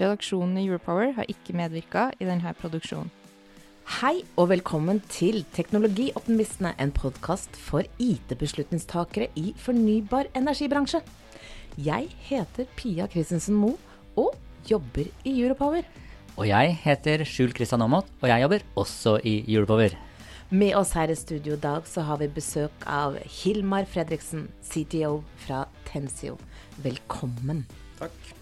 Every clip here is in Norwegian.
Redaksjonen i Europower har ikke medvirka i denne produksjonen. Hei og velkommen til Teknologioptimistene, en podkast for IT-beslutningstakere i fornybar energibransje. Jeg heter Pia Christensen Moe og jobber i Europower. Og jeg heter Skjul Kristian Aamodt, og jeg jobber også i Europower. Med oss her i studio i dag så har vi besøk av Hilmar Fredriksen, CTO fra Tensio. Velkommen. Takk.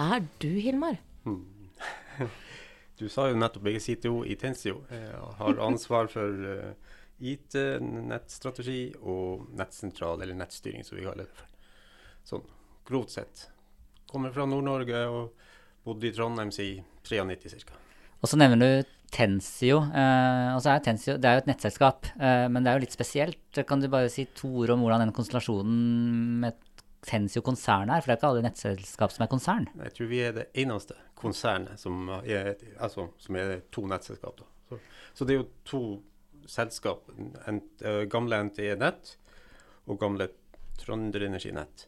er du, Hilmar? Du sa jo nettopp jeg sitter jo i Tensio. Jeg har ansvar for eh, IT, nettstrategi og nettsentral, eller nettstyring, som vi kaller det for. Sånn grovt sett. Kommer fra Nord-Norge og bodde i Trondheim siden 93 ca. Og så nevner du Tensio. Eh, og så er Tensio det er jo et nettselskap, eh, men det er jo litt spesielt. Kan du bare si to ord om hvordan den konstellasjonen med Tensio-konsernet er? For det er ikke alle nettselskap som er konsern. Jeg tror vi er det eneste konsernet som er, altså, som er to nettselskap. Så, så, det er jo to selskap. En, uh, gamle NTE Nett og gamle Trønder Energi Nett.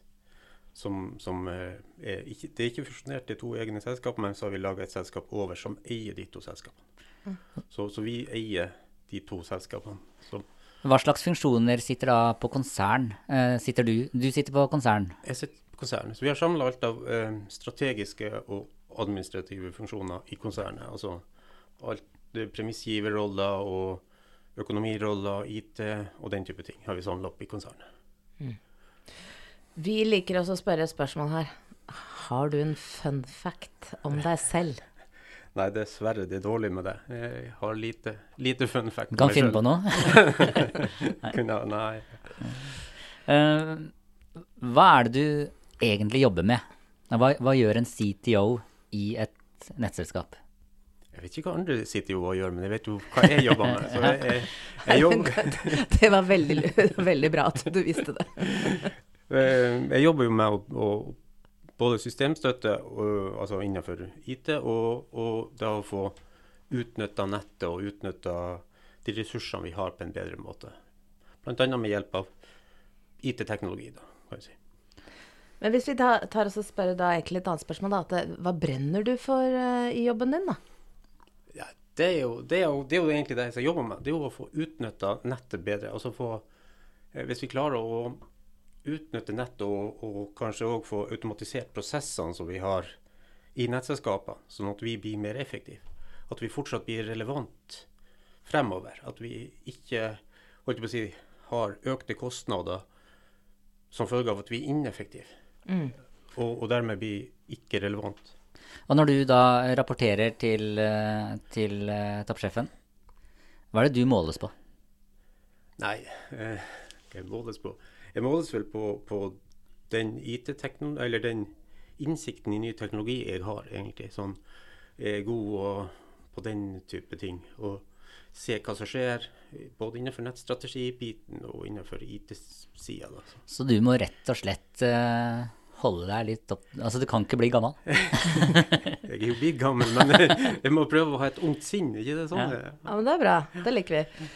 Som, som uh, er ikke, det er ikke fusjonert til to egne selskap, men så har vi laga et selskap over som eier de to selskapene. Mm. Så, så, vi eier de to selskapene. Så, hva slags funksjoner sitter da på konsern? Eh, sitter du, du sitter på konsern? Jeg sitter på konsern. Så vi har samla alt av eh, strategiske og administrative funksjoner i konsernet. Altså alt premissgiverroller og økonomiroller, IT og den type ting har vi samla opp i konsernet. Mm. Vi liker også å spørre spørsmål her. Har du en fun fact om deg selv? Nei, dessverre. Det er dårlig med det. Jeg har lite, lite fun fact. Du kan finne selv. på noe? Kunne, nei. Uh, hva er det du egentlig jobber med? Hva, hva, gjør en CTO i et nettselskap? Jeg vet ikke hva andre CTO-er gjør, men jeg vet jo hva jeg jobber med. Så jeg, jeg, jeg jobber... det var veldig, veldig, bra at du visste det. Eh, jeg jobber jo med å, å både systemstøtte og, altså innenfor IT, og, og det å få utnytta nettet og utnytta de ressursene vi har på en bedre måte. Bl.a. med hjelp av IT-teknologi, da, kan jeg si. Men hvis vi tar, tar oss og spør da egentlig et annet spørsmål, da, at, hva brenner du for uh, i jobben din, da? Ja, det, er jo, det, er jo, det, er jo, egentlig det jeg jobber med. Det er jo å få utnytta nettet bedre. Altså få, eh, hvis vi klarer å utnytte nettet og, og kanskje òg få automatisert prosessene som vi har i nettselskapene, sånn at vi blir mer effektive. At vi fortsatt blir relevant fremover. At vi ikke si, har økte kostnader som følge av at vi er ineffektive. Mm. Og, og, dermed blir ikke relevant. Og når du da rapporterer til, eh, til uh, toppsjefen, hva er det du måles på? Nei, eh, hva måles på? Jeg måles vel på, på den IT-teknologi, eller den innsikten i ny teknologi jeg har, egentlig. Sånn er god og, på den type ting. Og se hva som skjer, både innenfor nettstrategibiten og innenfor IT-sida. Så du må rett og slett uh, holde deg litt opp Altså du kan ikke bli gammel? jeg er jo blitt gammel, men jeg, må prøve å ha et ungt sinn, ikke det sånn? Ja. ja, men det er bra. Det liker vi.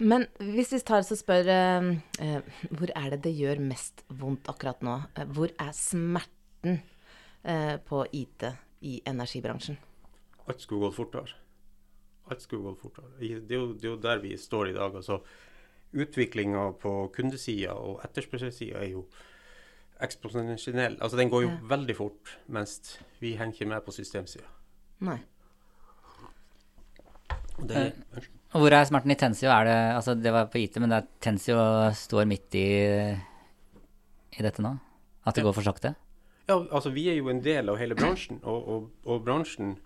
Men hvis vi tar og spør eh, eh, hvor er det det gjør mest vondt akkurat nå? Eh, hvor er smerten eh, på IT i energibransjen? Alt skulle gått fortere. Alt skulle gått fortere. Det er, jo, det er jo der vi står i dag. altså Utviklinga på kundesida og etterspørselssida er jo eksponentiell. Altså den går jo ja. veldig fort, mens vi henger ikke med på systemsida. Nei. Og det, Og hvor er smerten i Tensio? Er det, altså det var på IT, men det er Tensio står midt i, i dette nå? At det Ja. går for sakte? Ja, altså vi er jo en del av hele bransjen, og, og, og bransjen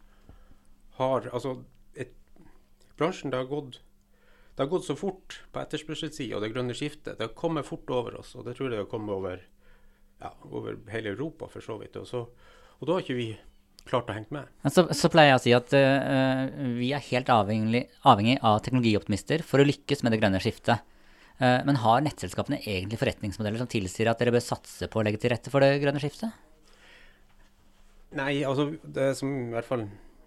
har Altså, et, bransjen det har gått det har gått så fort på etterspørselssida og det grønne skiftet. Det har kommet fort over oss, og det tror jeg det har kommet over, ja, over hele Europa for så vidt. Og, så, og da har ikke vi klart å henge med. Så, så pleier jeg å si at uh, vi er helt avhengig, avhengig av teknologioptimister for å lykkes med det grønne skiftet. Uh, men har nettselskapene egentlig forretningsmodeller som tilsier at dere bør satse på å legge til rette for det grønne skiftet? Nei, altså det som i hvert fall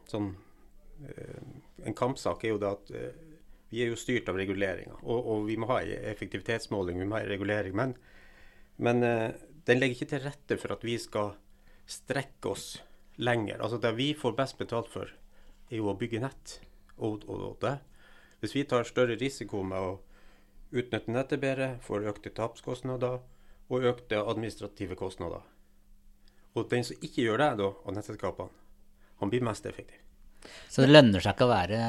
sånn uh, En kampsak er jo det at vi er jo styrt av reguleringer. Og, og vi må ha effektivitetsmåling, vi må ha regulering. Men, men den legger ikke til rette for at vi skal strekke oss lenger. Altså det vi får best betalt for, er jo å bygge nett. Og, og, og det. Hvis vi tar større risiko med å utnytte nettet bedre, får økte tapskostnader og økte administrative kostnader. Og den som ikke gjør det, da, av nettselskapene, han blir mest effektiv. Så det lønner seg ikke å være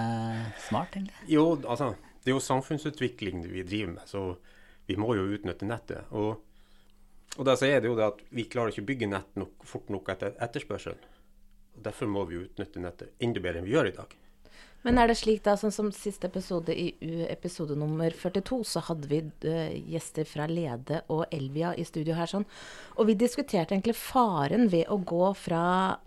smart, egentlig? Jo, altså, det er jo samfunnsutvikling vi driver med, så vi må jo utnytte nettet. Og, og der så er det jo det at vi klarer ikke å bygge nett nok, fort nok etter etterspørselen. Og Derfor må vi utnytte nettet enda bedre enn vi gjør i dag. Men er det slik da, sånn som siste episode i episode nummer 42, så hadde vi uh, gjester fra Lede og Elvia i studio her sånn. Og vi diskuterte egentlig faren ved å gå fra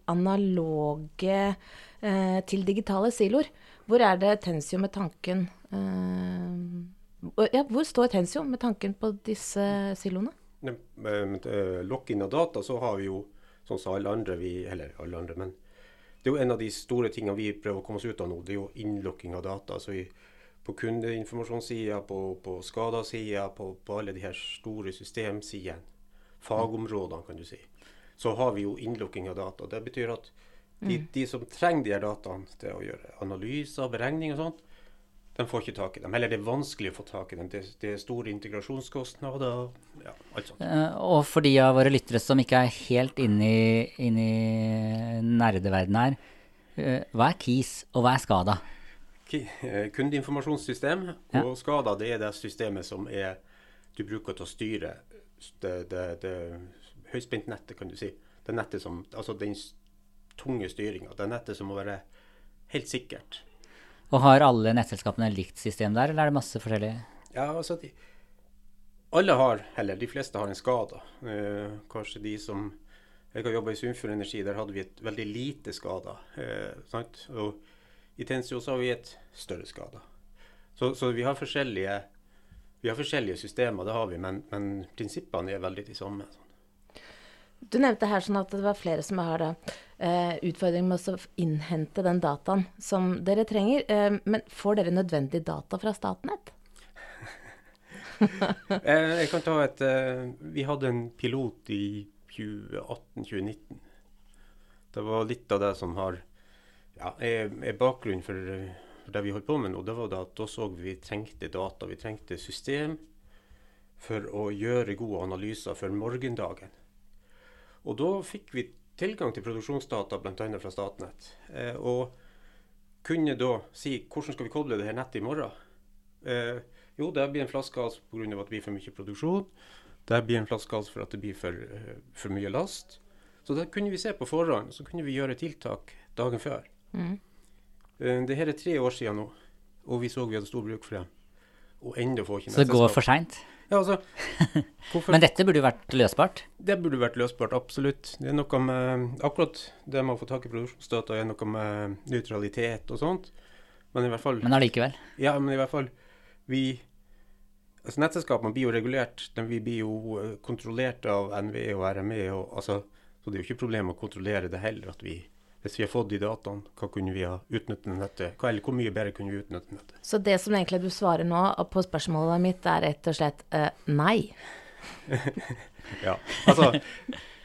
analoge uh, til digitale siloer. Hvor er det Tensio med tanken uh, Ja, hvor står Tensio med tanken på disse siloene? Med, med eh, Lokking av data så har vi jo, sånn som alle andre, vi, eller alle andre, men det er jo en av de store tingene vi prøver å komme oss ut av nå, det er jo innlukking av data. altså vi på kundeinformasjonssida, på, på skadesida, på, på alle de her store systemsidene, fagområdene kan du si, så har vi jo innlukking av data. Det betyr at de, de som trenger de her dataene til å gjøre analyser, beregninger og sånt, de får ikke tak i dem. Eller det er vanskelig å få tak i dem. Det, det er store integrasjonskostnader. Ja, alt sånt. Eh, og for de av våre lyttere som ikke er helt inne i, inn i nerdeverdenen her, eh, hva er KIS, og hva er SKADA? Kundeinformasjonssystem og Ja. SKADA det er det systemet som er, du bruker til å styre det, det, det høyspentnettet, kan du si. Det nettet som, altså den tunge styringa. Det nettet som må være helt sikkert. Og har alle nettselskapene likt system der, eller er det masse forskjellige? Ja, altså de, Alle har, eller de fleste har en SKADA. Uh, kanskje de som Jeg har jobba i Sunnfjord Energi, der hadde vi et veldig lite SKADA. Uh? Og i Tensio så har vi et større SKADA. Så, så vi har forskjellige vi har forskjellige systemer, det har vi, men, men prinsippene er veldig de samme. Du nevnte her sånn at det var flere som har da, eh, med å innhente den dataen som dere trenger. Eh, men får dere nødvendig data fra Statnett? Eh, jeg kan ta et eh, Vi hadde en pilot i 2018-2019. Det var litt av det som har ja, er, er bakgrunnen for, eh, for det vi holdt på med nå. Det var det at da så vi trengte data, vi trengte system for å gjøre gode analyser for morgendagen. Og da fikk vi tilgang til produksjonsdata bl.a. fra Statnett. Eh, og kunne da si hvordan skal vi koble det her nettet i morgen. Eh, jo, det blir en flaskehals pga. at det blir for mye produksjon. Det blir en flaskehals for at det blir for, eh, for mye last. Så det kunne vi se på forhånd, så kunne vi gjøre tiltak dagen før. Mm. Eh, det her er tre år siden nå, og vi så vi hadde stor bruk for dem. Og enda får ikke Så det går for seint? Ja, altså, Men dette burde jo vært løsbart? det burde vært løsbart, absolutt. Det er noe med Akkurat det med å få tak i produksjonsdata er noe med nøytralitet og sånt. Men i hvert fall Men allikevel. Ja, men i hvert fall Vi altså Nettselskapene blir jo regulert. De, vi blir jo eh, kontrollert av NVE og RME. Og, altså, så det er jo ikke problem å kontrollere det heller. at vi hvis vi har fått de dataene, hva kunne vi ha utnyttet nettet? Hva, eller hvor mye bedre kunne vi utnyttet nettet? Så det som egentlig du svarer nå på spørsmålet mitt, er rett og slett uh, nei. Ja, altså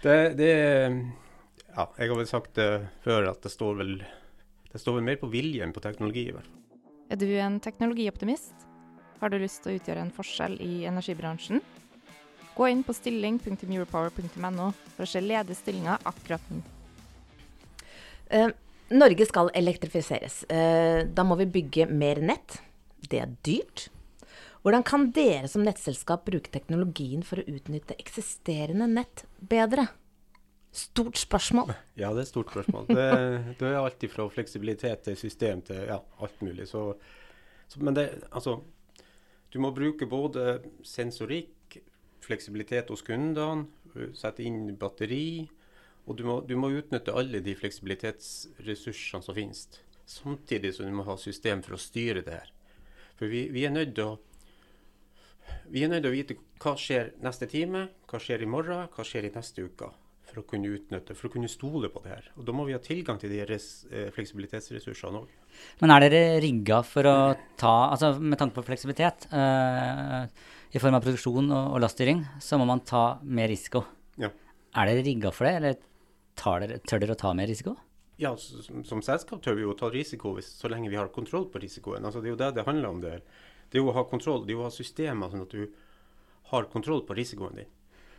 det, det Ja, jeg har vel sagt det før at det står vel det står vel mer på vilje enn på teknologi. i hvert fall. Er du en teknologioptimist? Har du lyst til å utgjøre en forskjell i energibransjen? Gå inn på stilling.europower.no for å se ledige stillinger akkurat nå. Eh, Norge skal elektrifiseres. Eh, da må vi bygge mer nett. Det er dyrt. Hvordan kan dere som nettselskap bruke teknologien for å utnytte eksisterende nett bedre? Stort spørsmål. Ja, det er stort spørsmål. Det, det er alt fra fleksibilitet til system til ja, alt mulig. Så, så, men det, altså Du må bruke både sensorikk, fleksibilitet hos kundene, sette inn batteri. Og du må, du må utnytte alle de fleksibilitetsressursene som finnes. Samtidig som du må ha system for å styre det her. For vi, vi er nødt til å vi er nødt til å vite hva skjer neste time, hva skjer i morgen, hva skjer i neste uke. For å kunne utnytte, for å kunne stole på det her. Og Da må vi ha tilgang til de res, eh, fleksibilitetsressursene òg. Men er dere rigga for å ta Altså med tanke på fleksibilitet eh, i form av produksjon og, og laststyring, så må man ta mer risiko. Ja. Er dere rigga for det, eller dere, tør dere å ta mer risiko? Ja, som, selskap tør vi jo å ta risiko hvis, så lenge vi har kontroll på risikoen. Altså, det er jo det det handler om. Det, det er jo å ha kontroll, det er jo å ha systemer sånn at du har kontroll på risikoen din.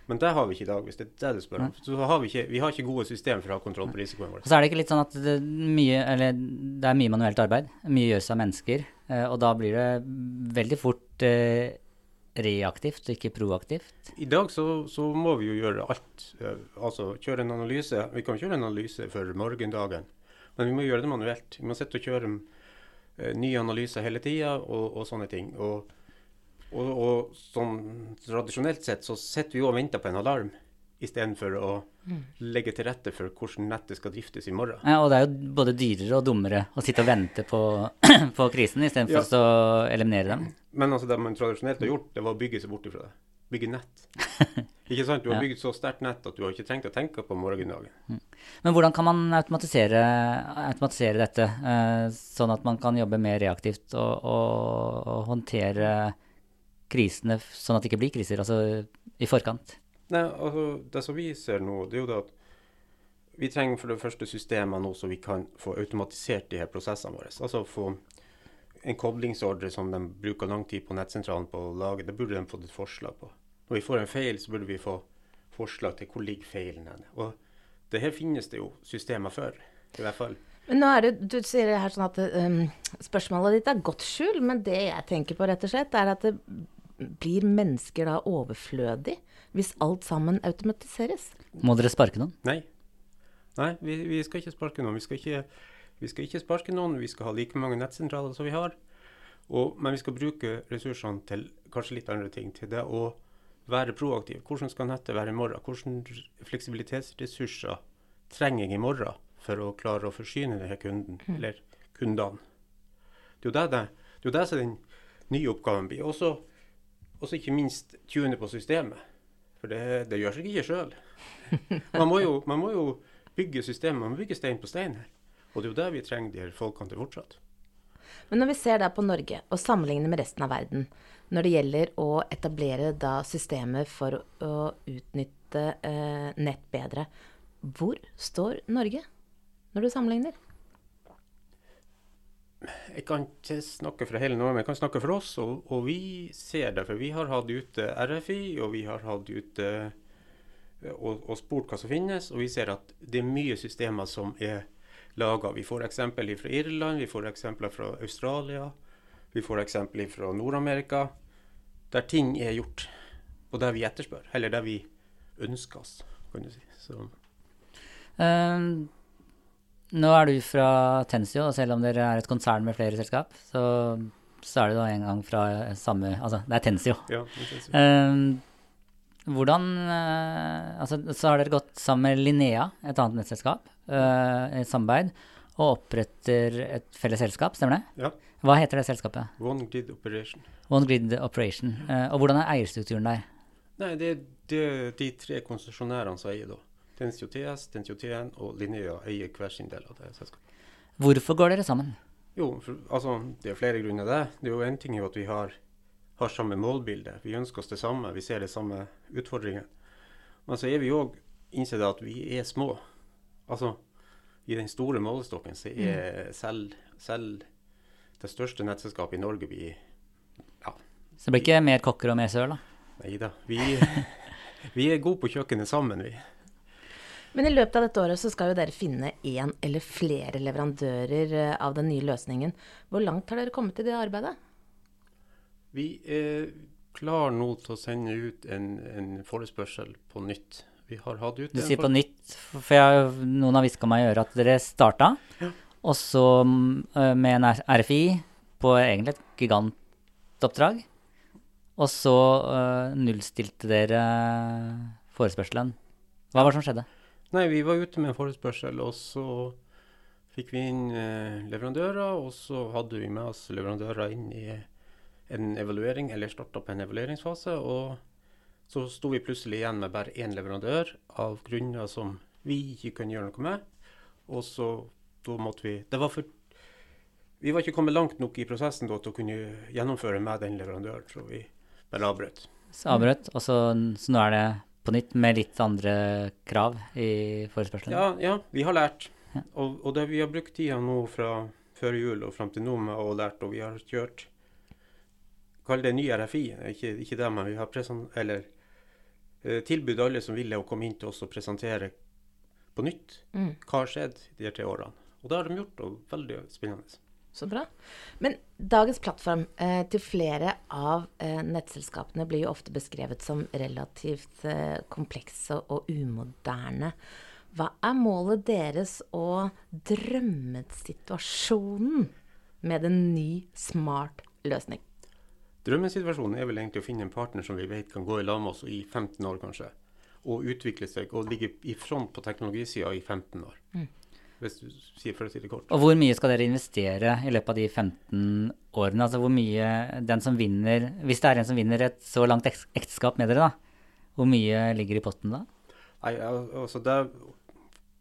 Men det har vi ikke i dag, hvis det er det du spør om. Så har vi, ikke, vi har ikke gode systemer for å ha kontroll på risikoen vår. Og så er det ikke litt sånn at det, mye, eller, det er mye manuelt arbeid. Mye gjøres av mennesker. Eh, og da blir det veldig fort eh, reaktivt og ikke proaktivt. I dag så, så, må vi jo gjøre alt. Eh, altså kjøre en analyse. Vi kan kjøre en analyse for morgendagen, men vi må gjøre det manuelt. Vi må sitte og kjøre eh, nye analyser hele tida og, og, sånne ting. Og og, og sånn tradisjonelt sett så sitter vi jo og venter på en alarm istedenfor å mm. legge til rette for hvordan nettet skal driftes i morgen. Ja, og det er jo både dyrere og dummere å sitte og vente på, på krisen istedenfor ja. å eliminere dem. Men altså det man tradisjonelt har gjort, det var å bygge seg bort ifra det. Bygge nett. ikke sant? Du har bygd så sterkt nett at du har ikke trengt å tenke på morgendagen. Mm. Men hvordan kan man automatisere, automatisere dette, eh, sånn at man kan jobbe mer reaktivt og, og, og håndtere krisene, sånn at det ikke blir kriser, altså i forkant? Nei, altså Det som vi ser nå, det er jo det at vi trenger for det første systemer nå så vi kan få automatisert de her prosessene våre. Altså få en koblingsordre som de bruker lang tid på nettsentralen på å lage, det burde de fått et forslag på. Når vi får en feil, så burde vi få forslag til hvor ligger feilen henne. Og det her finnes det jo systemer for, i hvert fall. Men nå er det, Du sier her sånn at um, spørsmålet ditt er godt skjul, men det jeg tenker på, rett og slett, er at det blir mennesker da overflødig hvis alt sammen automatiseres? Må dere sparke noen? Nei. Nei, vi, vi skal ikke sparke noen. Vi skal ikke, vi skal ikke, sparke noen. Vi skal ha like mange nettsentraler som vi har. Og, men vi skal bruke ressursene til kanskje litt andre ting. Til det å være proaktiv. Hvordan skal nettet være i morgen? Hvilke fleksibilitetsressurser trenger jeg i morgen for å klare å forsyne denne kunden, mm. eller kundene? Det er jo det, det, det, er jo det som den nye oppgaven blir. Også også ikke minst tune på systemet. For det, det gjør seg ikke sjøl. Man, man, må jo bygge systemet, man må bygge stein på stein her. Og det er jo der vi trenger de her folkene til fortsatt. Men når vi ser da på Norge og sammenligner med resten av verden, når det gjelder å etablere da systemer for å utnytte eh, nett bedre, hvor står Norge når du sammenligner? Jeg kan ikke snakke for hele Norge, men jeg kan snakke for oss. Og, og, vi ser det, for vi har hatt ute RFI, og vi har hatt ute og, og, spurt hva som finnes. Og vi ser at det er mye systemer som er laga. Vi får eksempler fra Irland, vi får eksempler fra Australia, vi får eksempler fra Nord-Amerika. Der ting er gjort, og der vi etterspør. Eller der vi ønsker oss, kan du si. Så. Um nå er du fra Tensio, og selv om dere er et konsern med flere selskap, så, så er du da en gang fra samme Altså, det er Tensio. Ja, det er Tensio. Uh, hvordan uh, Altså, så har dere gått sammen med Linnea, et annet nettselskap, uh, i samarbeid, og oppretter et felles selskap, stemmer det? Ja. Hva heter det selskapet? One Grid Operation. One Grid Operation. og hvordan er eierstrukturen der? Nei, det er de tre konsesjonærene som eier da. Tensio TS, Tensio TN og Linnea eier hver sin del av det selskapet. Hvorfor går dere sammen? Jo, for, altså, Det er flere grunner det. Det er jo en ting at vi har, har samme målbilde. Vi ønsker oss det samme. Vi ser det samme utfordringene. Men så er vi òg innsett at vi er små. Altså, i den store målestokken så er mm. selv, selv det største nettselskapet i Norge vi ja. Så det blir ikke mer kokker og mer søl, da? Nei da. Vi, vi er gode på kjøkkenet sammen, vi. Men i løpet av dette året så skal jo dere finne én eller flere leverandører eh, av den nye løsningen. Hvor langt har dere kommet i det arbeidet? Vi er klar nå til å sende ut en, en forespørsel på nytt. Vi har hatt ut Du sier på nytt, for jeg, noen har hviska meg i øret at dere starta, Ja. og så mm, med en RFI på egentlig et gigantoppdrag, og så nullstilte dere forespørselen. Hva var det som skjedde? Nei, vi var ute med en forespørsel, og så fikk vi inn eh, leverandører, og så hadde vi med oss leverandører inn i en evaluering, eller starta på en evalueringsfase. Og så sto vi plutselig igjen med bare én leverandør, av grunner som vi ikke kunne gjøre noe med. Og så da måtte vi Det var for Vi var ikke kommet langt nok i prosessen da til å kunne gjennomføre med den leverandøren, så vi bare avbrøt. Så avbrøt, og så, så nå er det på nytt med litt andre krav i forespørselen? Ja, ja, vi har lært. Ja. Og, og det vi har brukt tida nå fra før jul og fram til nå med å lært, og vi har kjørt Kall det ny RFI, ikke, ikke det, men vi har eller, eh, tilbudt alle som ville å komme inn til oss og presentere på nytt Mm. hva har skjedd de her tre årene. Og det har de gjort, og veldig spennende. Så bra. Men dagens plattform eh, til flere av eh, nettselskapene blir jo ofte beskrevet som relativt eh, komplekse og umoderne. Hva er målet deres og drømmesituasjonen med en ny, smart løsning? Drømmesituasjonen er vel egentlig å finne en partner som vi vet kan gå i lag med oss i 15 år, kanskje. Og utvikle seg og ligge i front på teknologisida i 15 år. Hvis du sier for å si det kort. Og hvor mye skal dere investere i løpet av de 15 årene? Altså hvor mye den som vinner Hvis det er en som vinner et så langt ekteskap med dere, da, hvor mye ligger i potten da? Nei, altså det,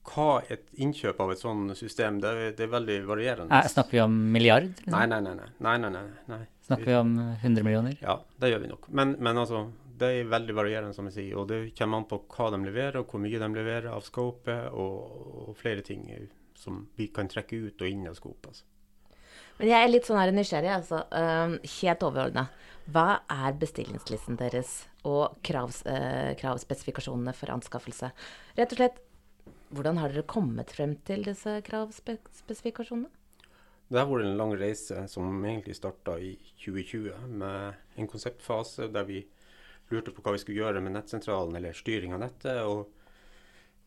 Hva et innkjøp av et sånt system, det, er- det er veldig varierende. Er, snakker vi om milliard? Liksom? Nei, nei, nei. nei, nei, nei, nei, nei. Snakker vi om 100 millioner? Ja, det gjør vi nok. Men, men altså, det er veldig varierende, som jeg sier. Og det kommer an på hva de leverer, og hvor mye de leverer av scopet, og, og flere ting som vi kan trekke ut og inn av scopet. Altså. Men jeg er litt sånn her nysgjerrig, altså. Um, helt overordna. Hva er bestillingslisten deres og kravs, eh, kravspesifikasjonene for anskaffelse? Rett og slett, hvordan har dere kommet frem til disse kravspesifikasjonene? Det har vært en lang reise som egentlig starta i 2020, med en konseptfase der vi lurte på hva vi skulle gjøre med nettsentralen eller styring av nettet, og,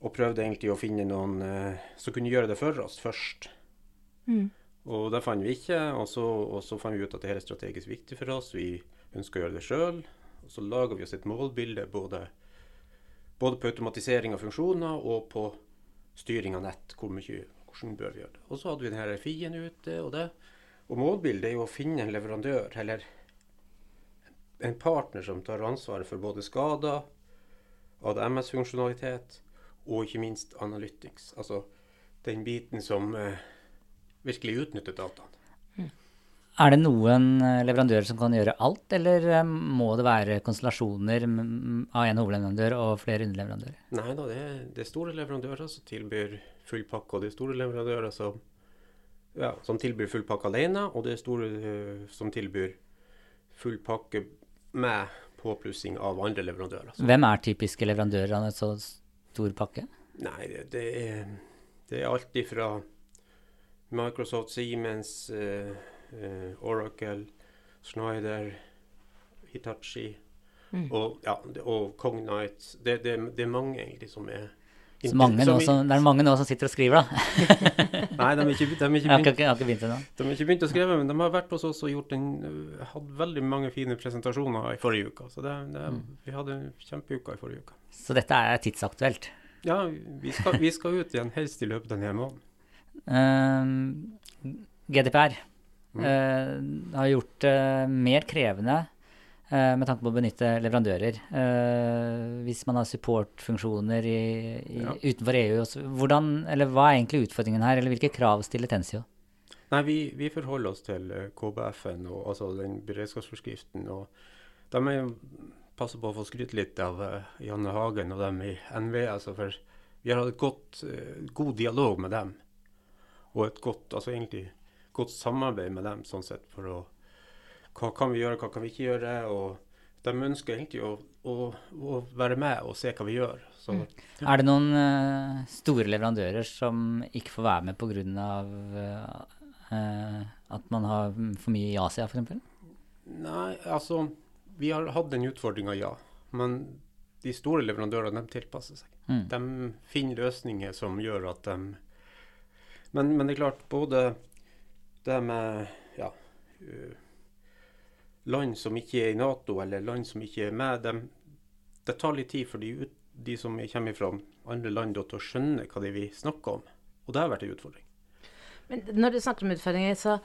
og prøvde egentlig å finne noen eh, som kunne gjøre det for oss først. Og det fant vi ikke, og så, og så fant vi ut at det her er strategisk viktig for oss. Vi ønsker å gjøre det sjøl. Og så laga vi oss et målbilde både, både på automatisering av funksjoner og på styring av nett. Hvor mye, hvordan bør vi gjøre det. Og så hadde vi denne FI-en ute og det. Og målbildet er jo å finne en leverandør, eller en partner som tar ansvaret for både skader, ADMS-funksjonalitet og ikke minst analytics. Altså den biten som eh, virkelig utnytter dataene. Er det noen eh, leverandører som kan gjøre alt, eller eh, må det være konstellasjoner mm, av en hovedleverandør og flere underleverandører? Nei da, det det er store leverandører som tilbyr full pakke, og det er store leverandører som, ja, som tilbyr full pakke alene, og det er store eh, som tilbyr full pakke med påplussing av andre leverandører. Så, Hvem er typiske leverandører av en så stor pakke? nei, det, det, er, det er alt ifra Microsoft, Siemens, uh, uh, Oracle, Schneider, Hitachi og, ja, og Cognite. Det, det, det er mange egentlig som er Så mange nå som det er mange nå som sitter og skriver, da. Nei, de har ikke, de ikke begynt ikke, jeg har ikke begynt ennå. De har ikke begynt å skrive, men de har vært hos oss og gjort en, øh, hatt veldig mange fine presentasjoner i forrige uke. Så det, det, vi hadde en kjempeuke i forrige uke. Så dette er tidsaktuelt. Ja, vi skal, vi skal ut igjen helst i løpet av denne måneden. Uh, GDPR uh, har gjort det mer krevende med tanke på å benytte leverandører. Eh, hvis man har supportfunksjoner i, i, Ja. utenfor EU. Også. Hvordan, eller hva er egentlig utfordringen her, eller hvilke krav stiller Tensio? Nei, vi, vi forholder oss til øh, KBF-en, og, altså den beredskapsforskriften. Og de er passer på å få skryte litt av uh, Janne Hagen og dem i NV. Altså for vi har hatt godt, uh, god dialog med dem. Og et godt, altså egentlig godt samarbeid med dem sånn sett for å Hva kan vi gjøre, hva kan vi ikke gjøre? Og de ønsker egentlig å, å, å være med og se hva vi gjør. Så Er det noen uh, store leverandører som ikke får være med pga. Uh, at man har for mye i Asia, f.eks.? Nei, altså Vi har hatt den utfordringa, ja. Men de store leverandørene de tilpasser seg. Mm. De finner løsninger som gjør at de Men, men det er klart, både det med ja, land som ikke er i Nato, eller land som ikke er med, dem, det tar litt tid for de, de som kommer fra andre land, til å skjønne hva det er vi snakker om. Og det har vært en utfordring. Men når du snakker om utfordringer, så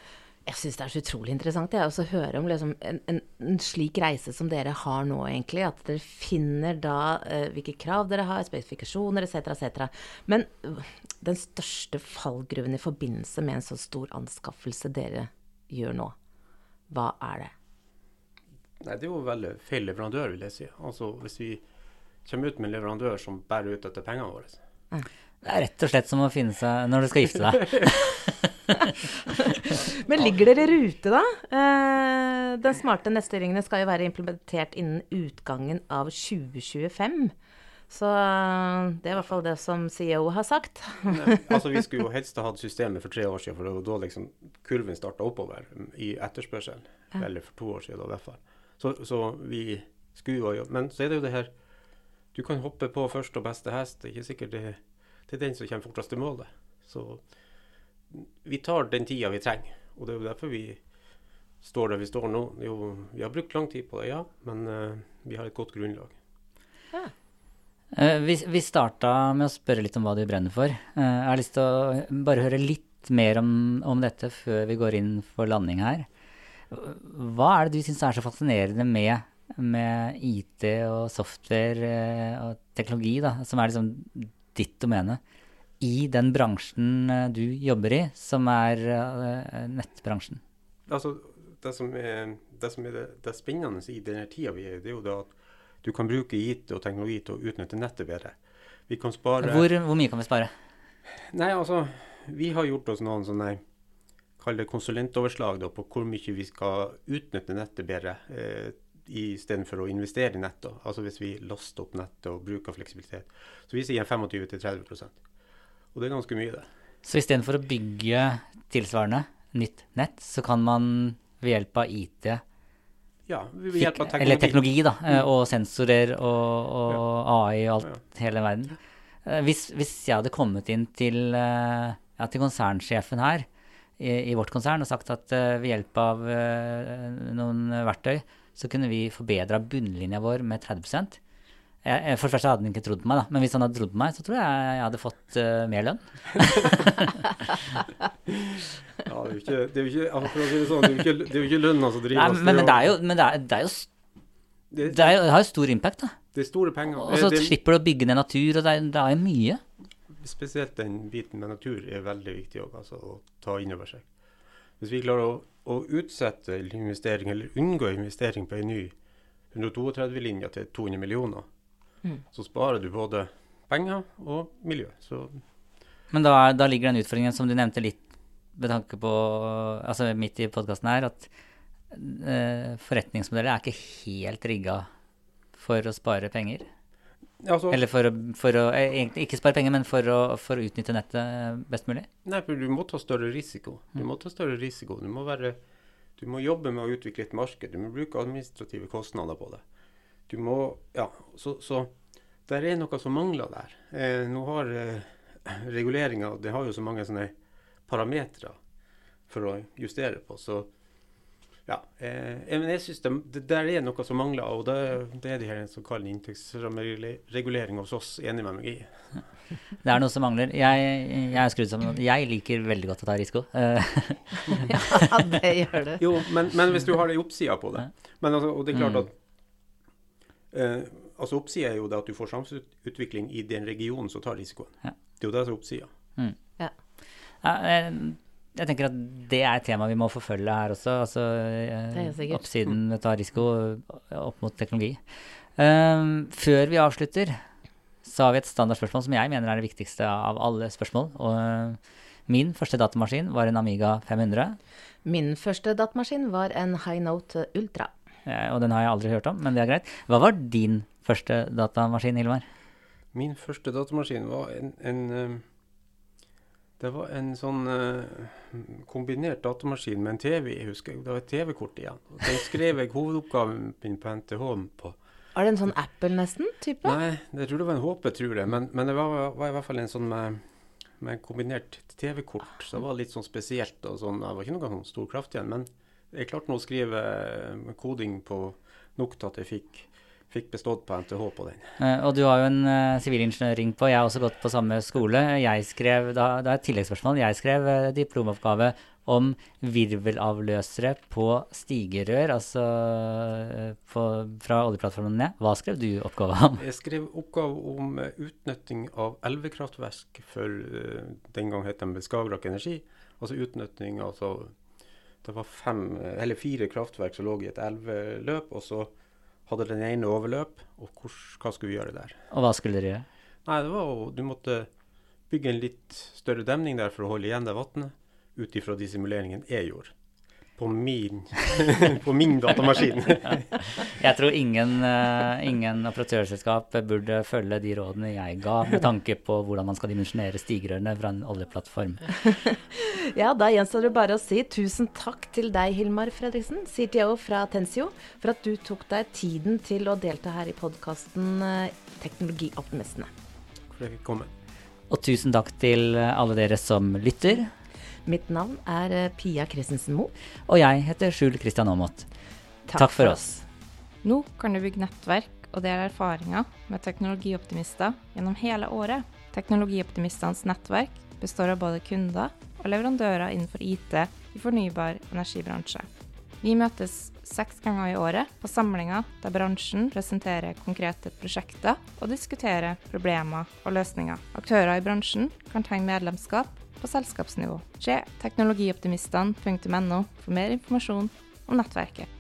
jeg syns det er så utrolig interessant jeg, å høre om liksom, en, en, en, slik reise som dere har nå, egentlig. At dere finner da eh, hvilke krav dere har, spesifikasjoner etc. etc. Men uh, den største fallgruven i forbindelse med en så stor anskaffelse dere gjør nå, hva er det? Nei, Det er jo veldig feil leverandør, vil jeg si. Altså Hvis vi kommer ut med en leverandør som bærer ut etter pengene våre. Mm. Det er rett og slett som å finne seg når du skal gifte deg. Men ligger dere i rute, da? Eh, den smarte nettstyringen skal jo være implementert innen utgangen av 2025. Så eh, det er i hvert fall det som CEO har sagt. Nei, altså Vi skulle jo helst ha hatt systemet for tre år siden, for det var da liksom kurven starta oppover i etterspørselen. Ja. Eller for to år siden, da, i hvert fall. Så, så vi skulle jo Men så er det jo det her Du kan hoppe på første og beste hest. Det er ikke sikkert det, det er den som kommer fortest til målet. Så vi tar den tida vi trenger. Og det er jo derfor vi står der vi står nå. Jo, vi har brukt lang tid på det, ja, men uh, vi har et godt grunnlag. Ja. Uh, vi vi starta med å spørre litt om hva du brenner for. Uh, jeg har lyst til å bare høre litt mer om, om, dette før vi går inn for landing her. Hva er det du syns er så fascinerende med, med IT og software og teknologi, da, som er liksom ditt domene? i den bransjen eh, du jobber i, som er uh, nettbransjen? Altså, det som er, det, som er det, det spennende i denne tida vi er i, det er jo det at du kan bruke IT og teknologi til å utnytte nettet bedre. Vi kan spare Hvor, hvor mye kan vi spare? Nei, altså, vi har gjort oss noen sånne kall det konsulentoverslag da, på hvor mye vi skal utnytte nettet bedre. Eh, Istedenfor å investere i nettet. Altså hvis vi laster opp nettet og bruker fleksibilitet. Så vi sier 25-30% og det er ganske mye, det. Så istedenfor å bygge tilsvarende nytt nett, så kan man ved hjelp av IT ja, ved hjelp av teknologi. Eller teknologi, da. Mm. Og sensorer og, og ja. AI og alt, ja. hele verden. Eh, hvis, hvis, jeg hadde kommet inn til, eh, ja, til konsernsjefen her i, i, vårt konsern og sagt at uh, ved hjelp av uh, noen verktøy så kunne vi forbedra bunnlinja vår med 30 jeg, for det første hadde han ikke trodd på meg, da. Men hvis han hadde trodd på meg, så tror jeg jeg hadde fått uh, mer lønn. ja, det er jo ikke, det er jo ikke, det er jo ikke, det er jo ikke lønna som driver oss. Men, men, det er jo, men det er, det er jo det, det, er, det, har jo stor impact, da. Det er store penger. Og så slipper du å bygge ned natur, og det er, det er mye. Spesielt den biten med natur er veldig viktig også, altså, å ta inn over seg. Hvis vi klarer å, å utsette investering, eller unngå investering på en ny 132-linje til 200 millioner, Mm. Så sparer du både penger og miljø. Så Men da, da ligger den utfordringen som du nevnte litt med tanke på Altså midt i podkasten her, at eh, forretningsmodeller er ikke helt rigga for å spare penger. Altså, Eller for å, for å, eh, egentlig ikke spare penger, men for å, for å, utnytte nettet best mulig? Nei, for du må ta større risiko. Du mm. må ta større risiko. Du må, være, du må jobbe med å utvikle et marked. Du må bruke administrative kostnader på det. Du må Ja, så, så der er noe som mangler der. Eh, nå har eh, reguleringa Det har jo så mange sånne parametere for å justere på, så ja. Eh, men jeg synes det, det, der er noe som mangler, og det, det er de her som kaller inntektsrammeregulering hos oss enig med meg i. Det er noe som mangler. Jeg, jeg er skrudd sammen Jeg liker veldig godt å ta risiko. ja, det gjør det. Jo, men, men hvis du har det i oppsida på det men altså, Og det er klart mm. at Eh, altså Oppsida er jo det at du får samfunnsutvikling i den regionen som tar risikoen. Ja. Det er jo det som er oppsida. Mm. Ja. ja jeg, tenker at det er et tema vi må forfølge her også. Altså eh, oppsiden ved å ta risiko opp mot teknologi. Um, før vi avslutter, så har vi et standardspørsmål som jeg mener er det viktigste av alle spørsmål. Og uh, min første datamaskin var en Amiga 500. Min første datamaskin var en High Note Ultra. Ja, og den har jeg aldri hørt om, men det er greit. Hva var din første datamaskin, Hilmar? Min første datamaskin var en, en eh, Det var en sånn uh, kombinert datamaskin med en TV, jeg husker. Det var et TV-kort igjen. Og Den skrev jeg hovedoppgaven min på NTH på. Er det en sånn Apple nesten? type? Nei, jeg tror det var en HP, tror jeg. Men, men det var, var i hvert fall en sånn med, med kombinert TV-kort. Så det var litt sånn spesielt. og sånn. Det var ikke noe sånn stor kraft igjen. Men jeg klarte nå å skrive eh, koding på nok til at jeg fikk, fikk bestått på NTH på den. Eh, og du har jo en sivilingeniøring på. Jeg har også gått på samme skole. Jeg skrev, da, da er et tilleggsspørsmål. Jeg skrev uh, diplomoppgave om virvelavløsere på stigerør, altså på, fra oljeplattformen ned. Hva skrev du oppgave om? Jeg skrev oppgave om utnytting av elvekraftverk for den gang het de Skagerrak Energi. Altså utnytting altså Det var fem, eller fire kraftverk som lå i et elveløp, og så hadde den ene overløp. Og hvor, hva skulle vi gjøre der? Og hva skulle dere gjøre? Nei, det var jo Du måtte bygge en litt større demning der for å holde igjen det vannet, ut ifra de simuleringene jeg gjorde. På min, på min datamaskin. Jeg tror ingen, eh, ingen operatørselskap burde følge de rådene jeg ga, med tanke på hvordan man skal dimensjonere stigrørene fra en oljeplattform. Ja, da gjenstår det bare å si tusen takk til deg, Hilmar Fredriksen, CTO fra Tensio, for at du tok deg tiden til å delta her i podkasten Teknologioptimistene. For jeg fikk komme. Og tusen takk til alle dere som lytter. Mitt navn er eh, Pia Christensen Moe. Og jeg heter Skjul Kristian Aamodt. Takk for oss. Nå kan du bygge nettverk og dele erfaringer med teknologioptimister gjennom hele året. Teknologioptimistenes nettverk består av både kunder og leverandører innenfor IT i fornybar energibransje. Vi møtes seks ganger i året på samlinger der bransjen presenterer konkrete prosjekter og diskuterer problemer og løsninger. Aktører i bransjen kan tegne medlemskap på selskapsnivå. Se teknologioptimistene.no for mer informasjon om nettverket.